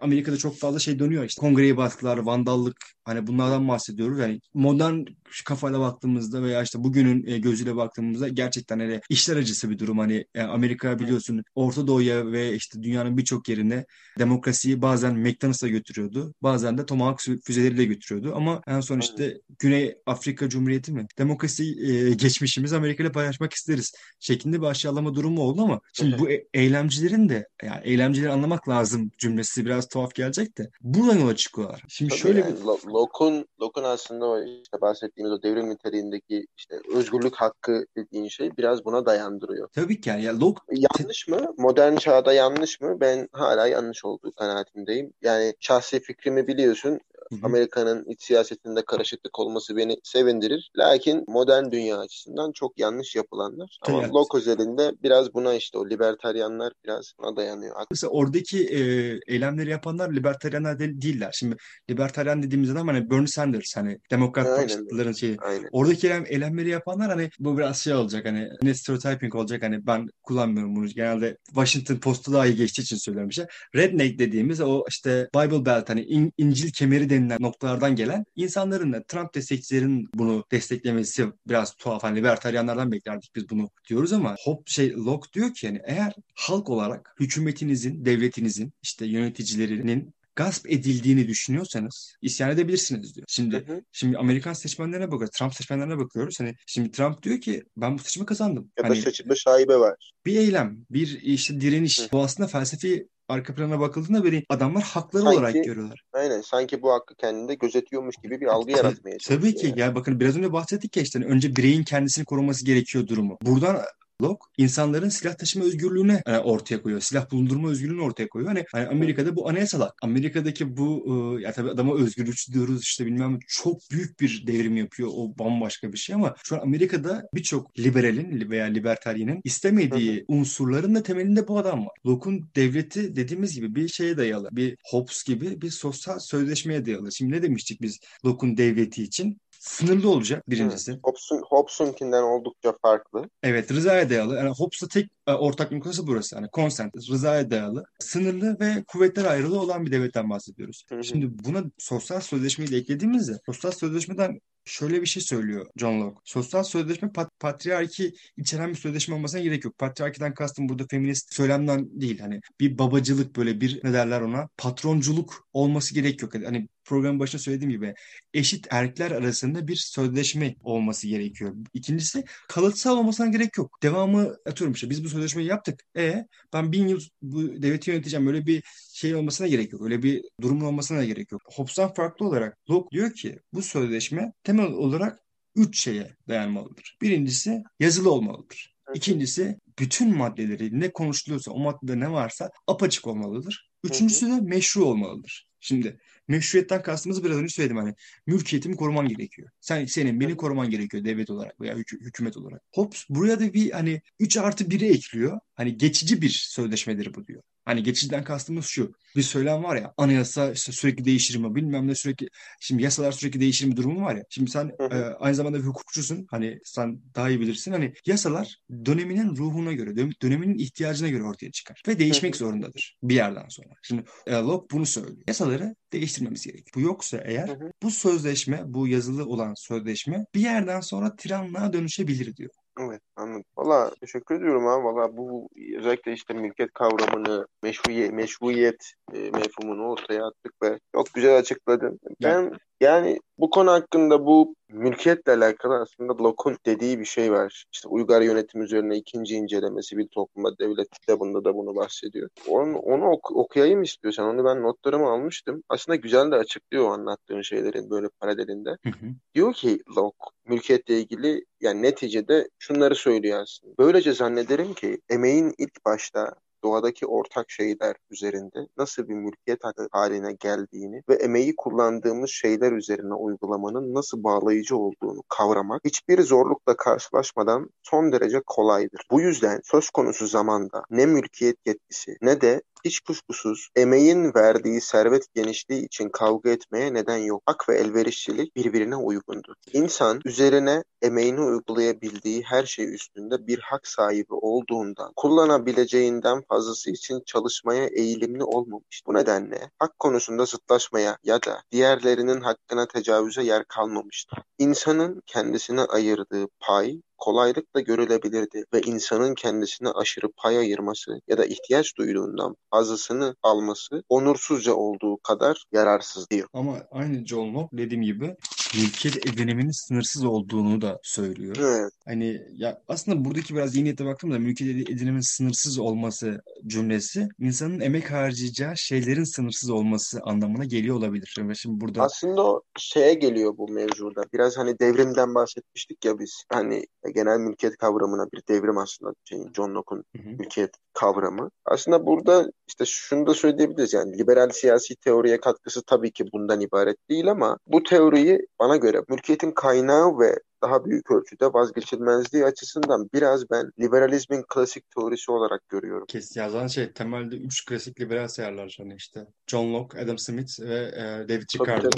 Amerika'da çok fazla şey dönüyor işte kongreyi baskılar, vandallık hani bunlardan bahsediyoruz. Yani modern kafayla baktığımızda veya işte bugünün e, gözüyle baktığımızda gerçekten hele işler acısı bir durum. Hani e, Amerika biliyorsun Orta Doğu'ya ve işte dünyanın birçok yerine demokrasiyi bazen McDonald's'a götürüyordu. Bazen de Tomahawk füzeleriyle götürüyordu. Ama en son işte Güney Afrika Cumhuriyeti mi? Demokrasi e, geçmişimiz Amerika ile paylaşmak isteriz şeklinde bir aşağılama durumu oldu ama şimdi bu eylemcilerin de yani eylemcileri anlamak lazım cümlesi biraz tuhaf gelecek de buradan yola çıkıyorlar. Şimdi Tabii şöyle yani, bir... Locke'un Locke'un aslında o işte bahsettiğimiz o devrim niteliğindeki işte özgürlük hakkı dediğin şey biraz buna dayandırıyor. Tabii ki yani. Ya Locke... Yanlış mı? Modern çağda yanlış mı? Ben hala yanlış olduğu kanaatindeyim. Yani şahsi fikrimi biliyorsun. Amerika'nın iç siyasetinde karışıklık olması beni sevindirir. Lakin modern dünya açısından çok yanlış yapılanlar. Ama evet. Locke özelinde biraz buna işte o libertaryanlar biraz buna dayanıyor. Mesela oradaki e, eylemleri yapanlar libertaryanlar de, değiller. Şimdi libertaryan dediğimiz adam hani Bernie Sanders hani demokrat partilerin şeyi. Aynen. Oradaki eylem, eylemleri yapanlar hani bu biraz şey olacak hani ne stereotyping olacak hani ben kullanmıyorum bunu. Genelde Washington Post'u daha iyi geçtiği için söylüyorum bir şey. Redneck dediğimiz o işte Bible Belt hani in, İncil kemeri denilen noktalardan gelen insanların da Trump destekçilerin bunu desteklemesi biraz tuhaf. Hani libertaryanlardan beklerdik biz bunu diyoruz ama Hop şey Locke diyor ki yani eğer halk olarak hükümetinizin, devletinizin, işte yöneticilerinin gasp edildiğini düşünüyorsanız isyan edebilirsiniz diyor. Şimdi hı hı. şimdi Amerikan seçmenlerine bakıyoruz. Trump seçmenlerine bakıyoruz. Hani şimdi Trump diyor ki ben bu seçimi kazandım. Ya hani, da seçimde şaibe var. Bir eylem, bir işte direniş. Hı. Bu aslında felsefi arka plana bakıldığında böyle adamlar hakları sanki, olarak görüyorlar. Aynen sanki bu hakkı kendinde gözetiyormuş gibi bir algı yaratmaya çalışıyor. Tabii ki yani. ya bakın biraz önce bahsettik ya işte hani önce bireyin kendisini koruması gerekiyor durumu. Buradan Locke insanların silah taşıma özgürlüğüne e, ortaya koyuyor. Silah bulundurma özgürlüğünü ortaya koyuyor. Hani, hani Amerika'da bu anayasal. Amerika'daki bu e, ya tabii adama özgürlükçü diyoruz işte bilmem çok büyük bir devrim yapıyor. O bambaşka bir şey ama şu an Amerika'da birçok liberalin veya libertaryenin istemediği unsurların da temelinde bu adam var. Locke'un devleti dediğimiz gibi bir şeye dayalı. Bir Hobbes gibi bir sosyal sözleşmeye dayalı. Şimdi ne demiştik biz Locke'un devleti için? Sınırlı olacak birincisi. Evet. Hobbes'un, Hobbes'unkinden oldukça farklı. Evet rızaya dayalı. Yani Hobbes'la tek e, ortak noktası burası. Yani consent, rızaya dayalı. Sınırlı ve kuvvetler ayrılığı olan bir devletten bahsediyoruz. Hı hı. Şimdi buna sosyal sözleşmeyi de eklediğimizde sosyal sözleşmeden şöyle bir şey söylüyor John Locke. Sosyal sözleşme pat patriarki içeren bir sözleşme olmasına gerek yok. Patriarkiden kastım burada feminist söylemden değil. Hani bir babacılık böyle bir ne derler ona patronculuk olması gerek yok. Hani programın başında söylediğim gibi eşit erkekler arasında bir sözleşme olması gerekiyor. İkincisi kalıtsal olmasına gerek yok. Devamı atıyorum işte biz bu sözleşmeyi yaptık. E ben bin yıl bu devleti yöneteceğim. Böyle bir şey olmasına gerek yok. Öyle bir durumun olmasına da gerek yok. Hobbes'tan farklı olarak Locke diyor ki bu sözleşme temel olarak üç şeye dayanmalıdır. Birincisi yazılı olmalıdır. İkincisi bütün maddeleri ne konuşuluyorsa o maddede ne varsa apaçık olmalıdır. Üçüncüsü de meşru olmalıdır. Şimdi meşruiyetten kastımız biraz önce söyledim hani mülkiyetimi koruman gerekiyor. Sen senin beni koruman gerekiyor devlet olarak veya hük- hükümet olarak. Hobbes buraya da bir hani 3 artı 1'i ekliyor. Hani geçici bir sözleşmedir bu diyor. Hani geçiciden kastımız şu. Bir söylem var ya anayasa işte sürekli değişir mi bilmem ne sürekli şimdi yasalar sürekli değişir mi durumu var ya. Şimdi sen e, aynı zamanda bir hukukçusun. Hani sen daha iyi bilirsin. Hani yasalar döneminin ruhuna göre, döneminin ihtiyacına göre ortaya çıkar ve değişmek zorundadır bir yerden sonra. Şimdi e, Locke bunu söylüyor. Yasaları değiştirmemiz gerekiyor. Bu yoksa eğer bu sözleşme, bu yazılı olan sözleşme bir yerden sonra tiranlığa dönüşebilir diyor. Evet anladım. Valla teşekkür ediyorum abi. Valla bu özellikle işte mülkiyet kavramını, meşruiyet, meşruiyet e, mefhumunu ortaya attık ve çok güzel açıkladın. Ben yani bu konu hakkında bu mülkiyetle alakalı aslında Locke'un dediği bir şey var. İşte uygar yönetim üzerine ikinci incelemesi bir topluma devlet kitabında da bunu bahsediyor. Onu, onu ok- okuyayım istiyorsan. Onu ben notlarımı almıştım. Aslında güzel de açıklıyor o anlattığın şeylerin böyle paralelinde. Hı hı. Diyor ki Locke mülkiyetle ilgili yani neticede şunları söylüyor aslında. Böylece zannederim ki emeğin ilk başta doğadaki ortak şeyler üzerinde nasıl bir mülkiyet haline geldiğini ve emeği kullandığımız şeyler üzerine uygulamanın nasıl bağlayıcı olduğunu kavramak hiçbir zorlukla karşılaşmadan son derece kolaydır. Bu yüzden söz konusu zamanda ne mülkiyet yetkisi ne de hiç kuşkusuz emeğin verdiği servet genişliği için kavga etmeye neden yok. Hak ve elverişçilik birbirine uygundur. İnsan üzerine emeğini uygulayabildiği her şey üstünde bir hak sahibi olduğundan kullanabileceğinden fazlası için çalışmaya eğilimli olmamış. Bu nedenle hak konusunda zıtlaşmaya ya da diğerlerinin hakkına tecavüze yer kalmamıştır. İnsanın kendisine ayırdığı pay kolaylıkla görülebilirdi ve insanın kendisine aşırı pay ayırması ya da ihtiyaç duyduğundan fazlasını alması onursuzca olduğu kadar yararsız diyor. Ama aynı John Locke dediğim gibi mülkiyet ediniminin sınırsız olduğunu da söylüyor. Evet. Hani ya aslında buradaki biraz iyi niyete baktığımda mülkiyet edinimin sınırsız olması cümlesi insanın emek harcayacağı şeylerin sınırsız olması anlamına geliyor olabilir. Ve şimdi burada aslında o şeye geliyor bu mevzuda. Biraz hani devrimden bahsetmiştik ya biz. Hani genel mülkiyet kavramına bir devrim aslında şeyin John Locke'un mülkiyet kavramı. Aslında burada işte şunu da söyleyebiliriz yani liberal siyasi teoriye katkısı tabii ki bundan ibaret değil ama bu teoriyi bana göre mülkiyetin kaynağı ve daha büyük ölçüde vazgeçilmezliği açısından biraz ben liberalizmin klasik teorisi olarak görüyorum. Kes yazan şey temelde üç klasik liberal sayarlar hani işte John Locke, Adam Smith ve e, David Ricardo.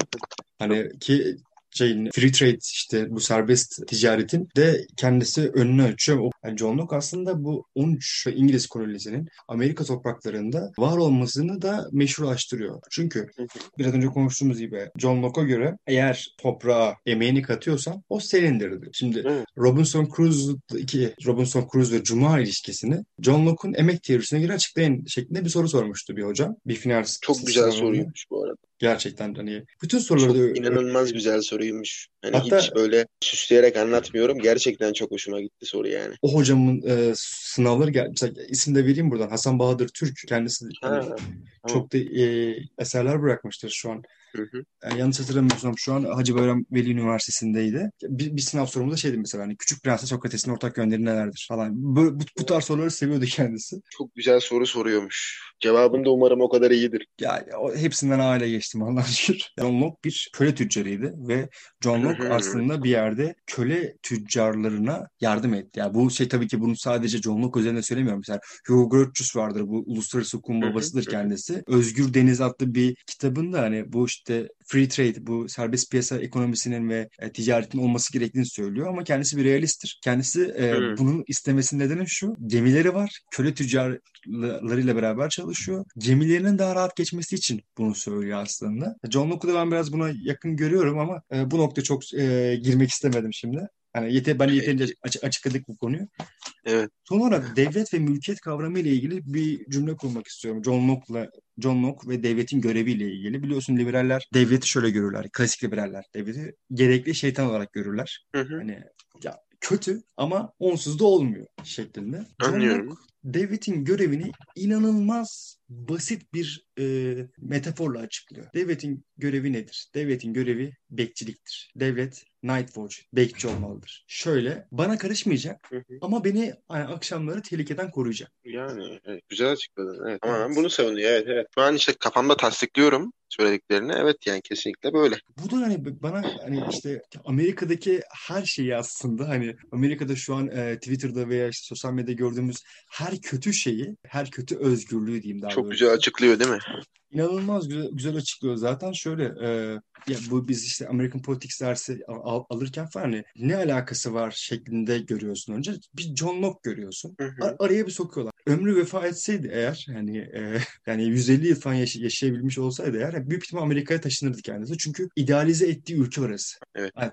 Hani ki şeyin free trade işte bu serbest ticaretin de kendisi önünü açıyor. Yani John Locke aslında bu 13 İngiliz kolonisinin Amerika topraklarında var olmasını da meşrulaştırıyor. Çünkü biraz önce konuştuğumuz gibi John Locke'a göre eğer toprağa emeğini katıyorsan o senindir. Şimdi Robinson Crusoe iki Robinson Crusoe ve Cuma ilişkisini John Locke'un emek teorisine göre açıklayın şeklinde bir soru sormuştu bir hocam. Bir final Çok güzel soruymuş bu arada. Gerçekten hani bütün soruları da inanılmaz güzel soruymuş. Hani Hatta, hiç böyle süsleyerek anlatmıyorum. Gerçekten çok hoşuma gitti soru yani. O hocamın e, sınavları gel mesela isim de vereyim buradan. Hasan Bahadır Türk kendisi ha, hani, çok da e, eserler bırakmıştır şu an Hı hı. Yani yanlış hatırlamıyorsam şu an Hacı Bayram Veli Üniversitesi'ndeydi. Bir, bir sınav sorumuzda şeydi mesela hani Küçük Prens'e Sokrates'in ortak yönleri nelerdir falan. Bu, bu, bu tarz soruları seviyordu kendisi. Çok güzel soru soruyormuş. Cevabın da umarım o kadar iyidir. Ya, o, hepsinden aile geçtim Allah'a şükür. John Locke bir köle tüccarıydı ve John Locke aslında bir yerde köle tüccarlarına yardım etti. Yani bu şey tabii ki bunu sadece John Locke üzerine söylemiyorum. Mesela Hugo Grotius vardır. Bu uluslararası hı, babasıdır kendisi. Özgür Deniz adlı bir kitabında hani bu işte free trade, bu serbest piyasa ekonomisinin ve e, ticaretin olması gerektiğini söylüyor ama kendisi bir realisttir. Kendisi e, Hı. bunun istemesinin nedeni şu. Gemileri var. Köle tüccarlarıyla beraber çalışıyor. Gemilerinin daha rahat geçmesi için bunu söylüyor aslında. John Locke'u da ben biraz buna yakın görüyorum ama e, bu nokta çok e, girmek istemedim şimdi. Hani yete, ben yeterince açık, açıkladık bu konuyu. Evet. Son olarak devlet ve mülkiyet kavramı ile ilgili bir cümle kurmak istiyorum. John Locke'la John Locke ve devletin göreviyle ilgili. Biliyorsun liberaller devleti şöyle görürler. Klasik liberaller devleti gerekli şeytan olarak görürler. Hı hı. Hani ya kötü ama onsuz da olmuyor şeklinde. John Anlıyorum. Locke devletin görevini inanılmaz basit bir e, metaforla açıklıyor. Devletin görevi nedir? Devletin görevi bekçiliktir. Devlet night watch, bekçi olmalıdır. Şöyle, bana karışmayacak Hı hı. ama beni hani, akşamları tehlikeden koruyacak. Yani evet, güzel açıkladın. Evet. Ama Evet. ben bunu savunuyor. Evet evet. An işte kafamda tasdikliyorum söylediklerini. Evet yani kesinlikle böyle. Bu da hani bana hani işte Amerika'daki her şeyi aslında hani Amerika'da şu an e, Twitter'da veya işte sosyal medyada gördüğümüz her kötü şeyi, her kötü özgürlüğü diyeyim daha Çok doğrusu. güzel açıklıyor değil mi? İnanılmaz güzel, güzel açıklıyor. Zaten şöyle e, ya bu biz işte American Politics dersi al- alırken falan hani ne alakası var şeklinde görüyorsun önce. Bir John Locke görüyorsun. Hı hı. Ar- araya bir sokuyorlar. Ömrü vefa etseydi eğer hani e, yani 150 yıl falan yaş- yaşayabilmiş olsaydı eğer büyük ihtimal Amerika'ya taşınırdı kendisi. Çünkü idealize ettiği ülke orası.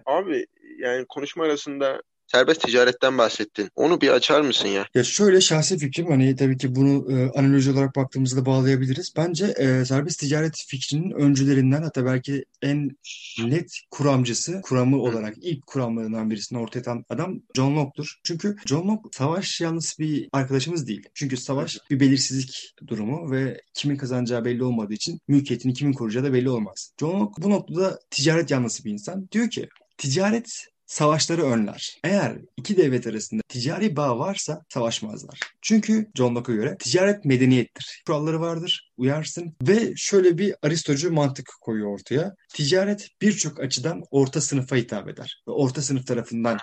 Abi yani konuşma arasında serbest ticaretten bahsettin. Onu bir açar mısın ya? Ya şöyle şahsi fikrim hani tabii ki bunu e, analoji olarak baktığımızda bağlayabiliriz. Bence e, serbest ticaret fikrinin öncülerinden hatta belki en net kuramcısı, kuramı olarak ilk kuramlarından birisini ortaya atan adam John Locke'tur. Çünkü John Locke savaş yanlısı bir arkadaşımız değil. Çünkü savaş bir belirsizlik durumu ve kimin kazanacağı belli olmadığı için mülkiyetini kimin koruyacağı da belli olmaz. John Locke bu noktada ticaret yanlısı bir insan. Diyor ki ticaret savaşları önler. Eğer iki devlet arasında ticari bağ varsa savaşmazlar. Çünkü John Locke'a göre ticaret medeniyettir. Kuralları vardır, uyarsın ve şöyle bir aristocu mantık koyuyor ortaya. Ticaret birçok açıdan orta sınıfa hitap eder ve orta sınıf tarafından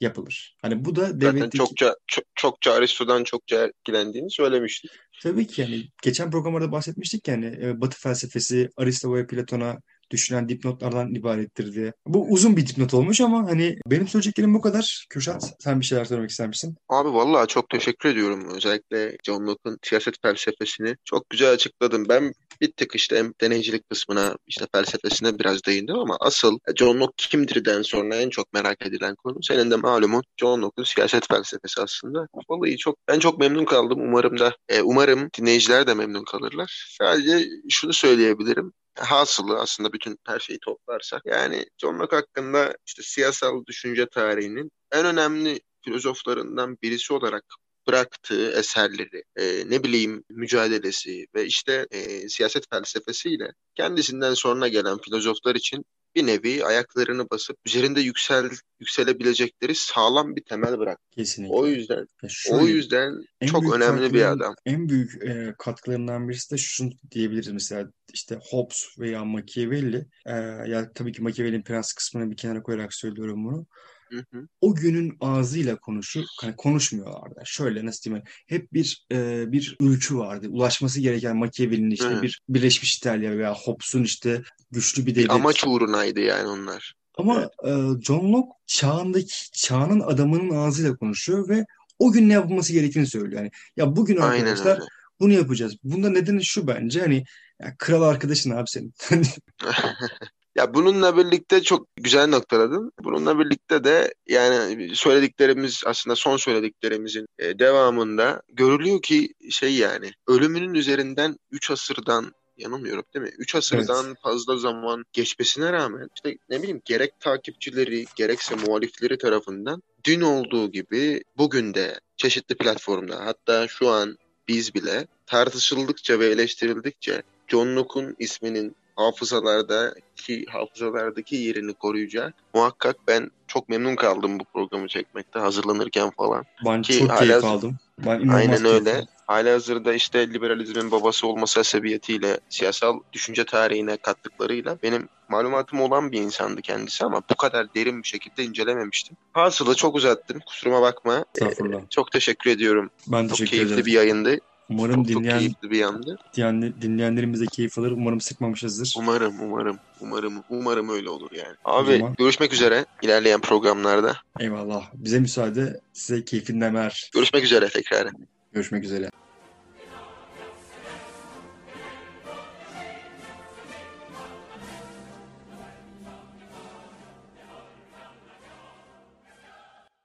yapılır. Hani bu da Zaten devletteki... çokça çok, çokça Aristo'dan çokça etkilendiğini söylemiştik. Tabii ki yani geçen programlarda bahsetmiştik yani e, Batı felsefesi Aristo ve Platon'a düşünen dipnotlardan ibarettir diye. Bu uzun bir dipnot olmuş ama hani benim söyleyeceklerim bu kadar. Kürşat sen bir şeyler söylemek ister misin? Abi vallahi çok teşekkür ediyorum. Özellikle John Locke'un siyaset felsefesini çok güzel açıkladın. Ben bir tık işte hem deneycilik kısmına işte felsefesine biraz değindim ama asıl John Locke kimdirden sonra en çok merak edilen konu senin de malumun John Locke'un siyaset felsefesi aslında. Vallahi çok ben çok memnun kaldım. Umarım da e, umarım dinleyiciler de memnun kalırlar. Sadece şunu söyleyebilirim. Hasılı aslında bütün her şeyi toplarsak yani John Locke hakkında işte siyasal düşünce tarihinin en önemli filozoflarından birisi olarak bıraktığı eserleri, e, ne bileyim mücadelesi ve işte e, siyaset felsefesiyle kendisinden sonra gelen filozoflar için bir nevi ayaklarını basıp üzerinde yüksel yükselebilecekleri sağlam bir temel bırak. Kesinlikle. O yüzden Ya şöyle, o yüzden en çok önemli bir adam. En büyük e, katkılarından birisi de şunu diyebiliriz mesela işte Hobbes veya Machiavelli. E, ya tabii ki Machiavelli'nin prens kısmını bir kenara koyarak söylüyorum bunu. Hı hı. o günün ağzıyla konuşur, hani konuşmuyorlardı. Şöyle nasıl diyeyim, hep bir e, bir ülkü vardı. Ulaşması gereken Machiavelli'nin işte Hı. bir Birleşmiş İtalya veya Hobbes'un işte güçlü bir devlet. Bir amaç uğrunaydı yani onlar. Ama e, John Locke çağındaki çağının adamının ağzıyla konuşuyor ve o gün ne yapılması gerektiğini söylüyor. Yani ya bugün arkadaşlar bunu yapacağız. Bunda nedeni şu bence hani ya kral arkadaşın abi senin. Ya bununla birlikte çok güzel noktaladın. Bununla birlikte de yani söylediklerimiz aslında son söylediklerimizin e, devamında görülüyor ki şey yani ölümünün üzerinden 3 asırdan yanılmıyorum değil mi? 3 asırdan fazla zaman geçmesine rağmen işte ne bileyim gerek takipçileri gerekse muhalifleri tarafından dün olduğu gibi bugün de çeşitli platformda hatta şu an biz bile tartışıldıkça ve eleştirildikçe John Locke'un isminin hafızalardaki hafızalardaki yerini koruyacak. Muhakkak ben çok memnun kaldım bu programı çekmekte hazırlanırken falan. Ben Ki çok hala- keyif aldım. Ben Aynen öyle. aldım. Hala hazırda işte liberalizmin babası olması sebebiyetiyle siyasal düşünce tarihine kattıklarıyla benim malumatım olan bir insandı kendisi ama bu kadar derin bir şekilde incelememiştim. Hasılı çok uzattım. Kusuruma bakma. Estağfurullah. Çok teşekkür ediyorum. Ben Çok teşekkür keyifli ederim. bir yayındı. Umarım Çok, çok dinleyen, keyifli bir yandı. dinleyen dinleyenlerimiz de keyif alır. Umarım sıkmamışızdır. Umarım, umarım, umarım, umarım öyle olur yani. Abi zaman- görüşmek üzere ilerleyen programlarda. Eyvallah. Bize müsaade. Size keyfinden ver. Görüşmek üzere tekrar. Görüşmek üzere.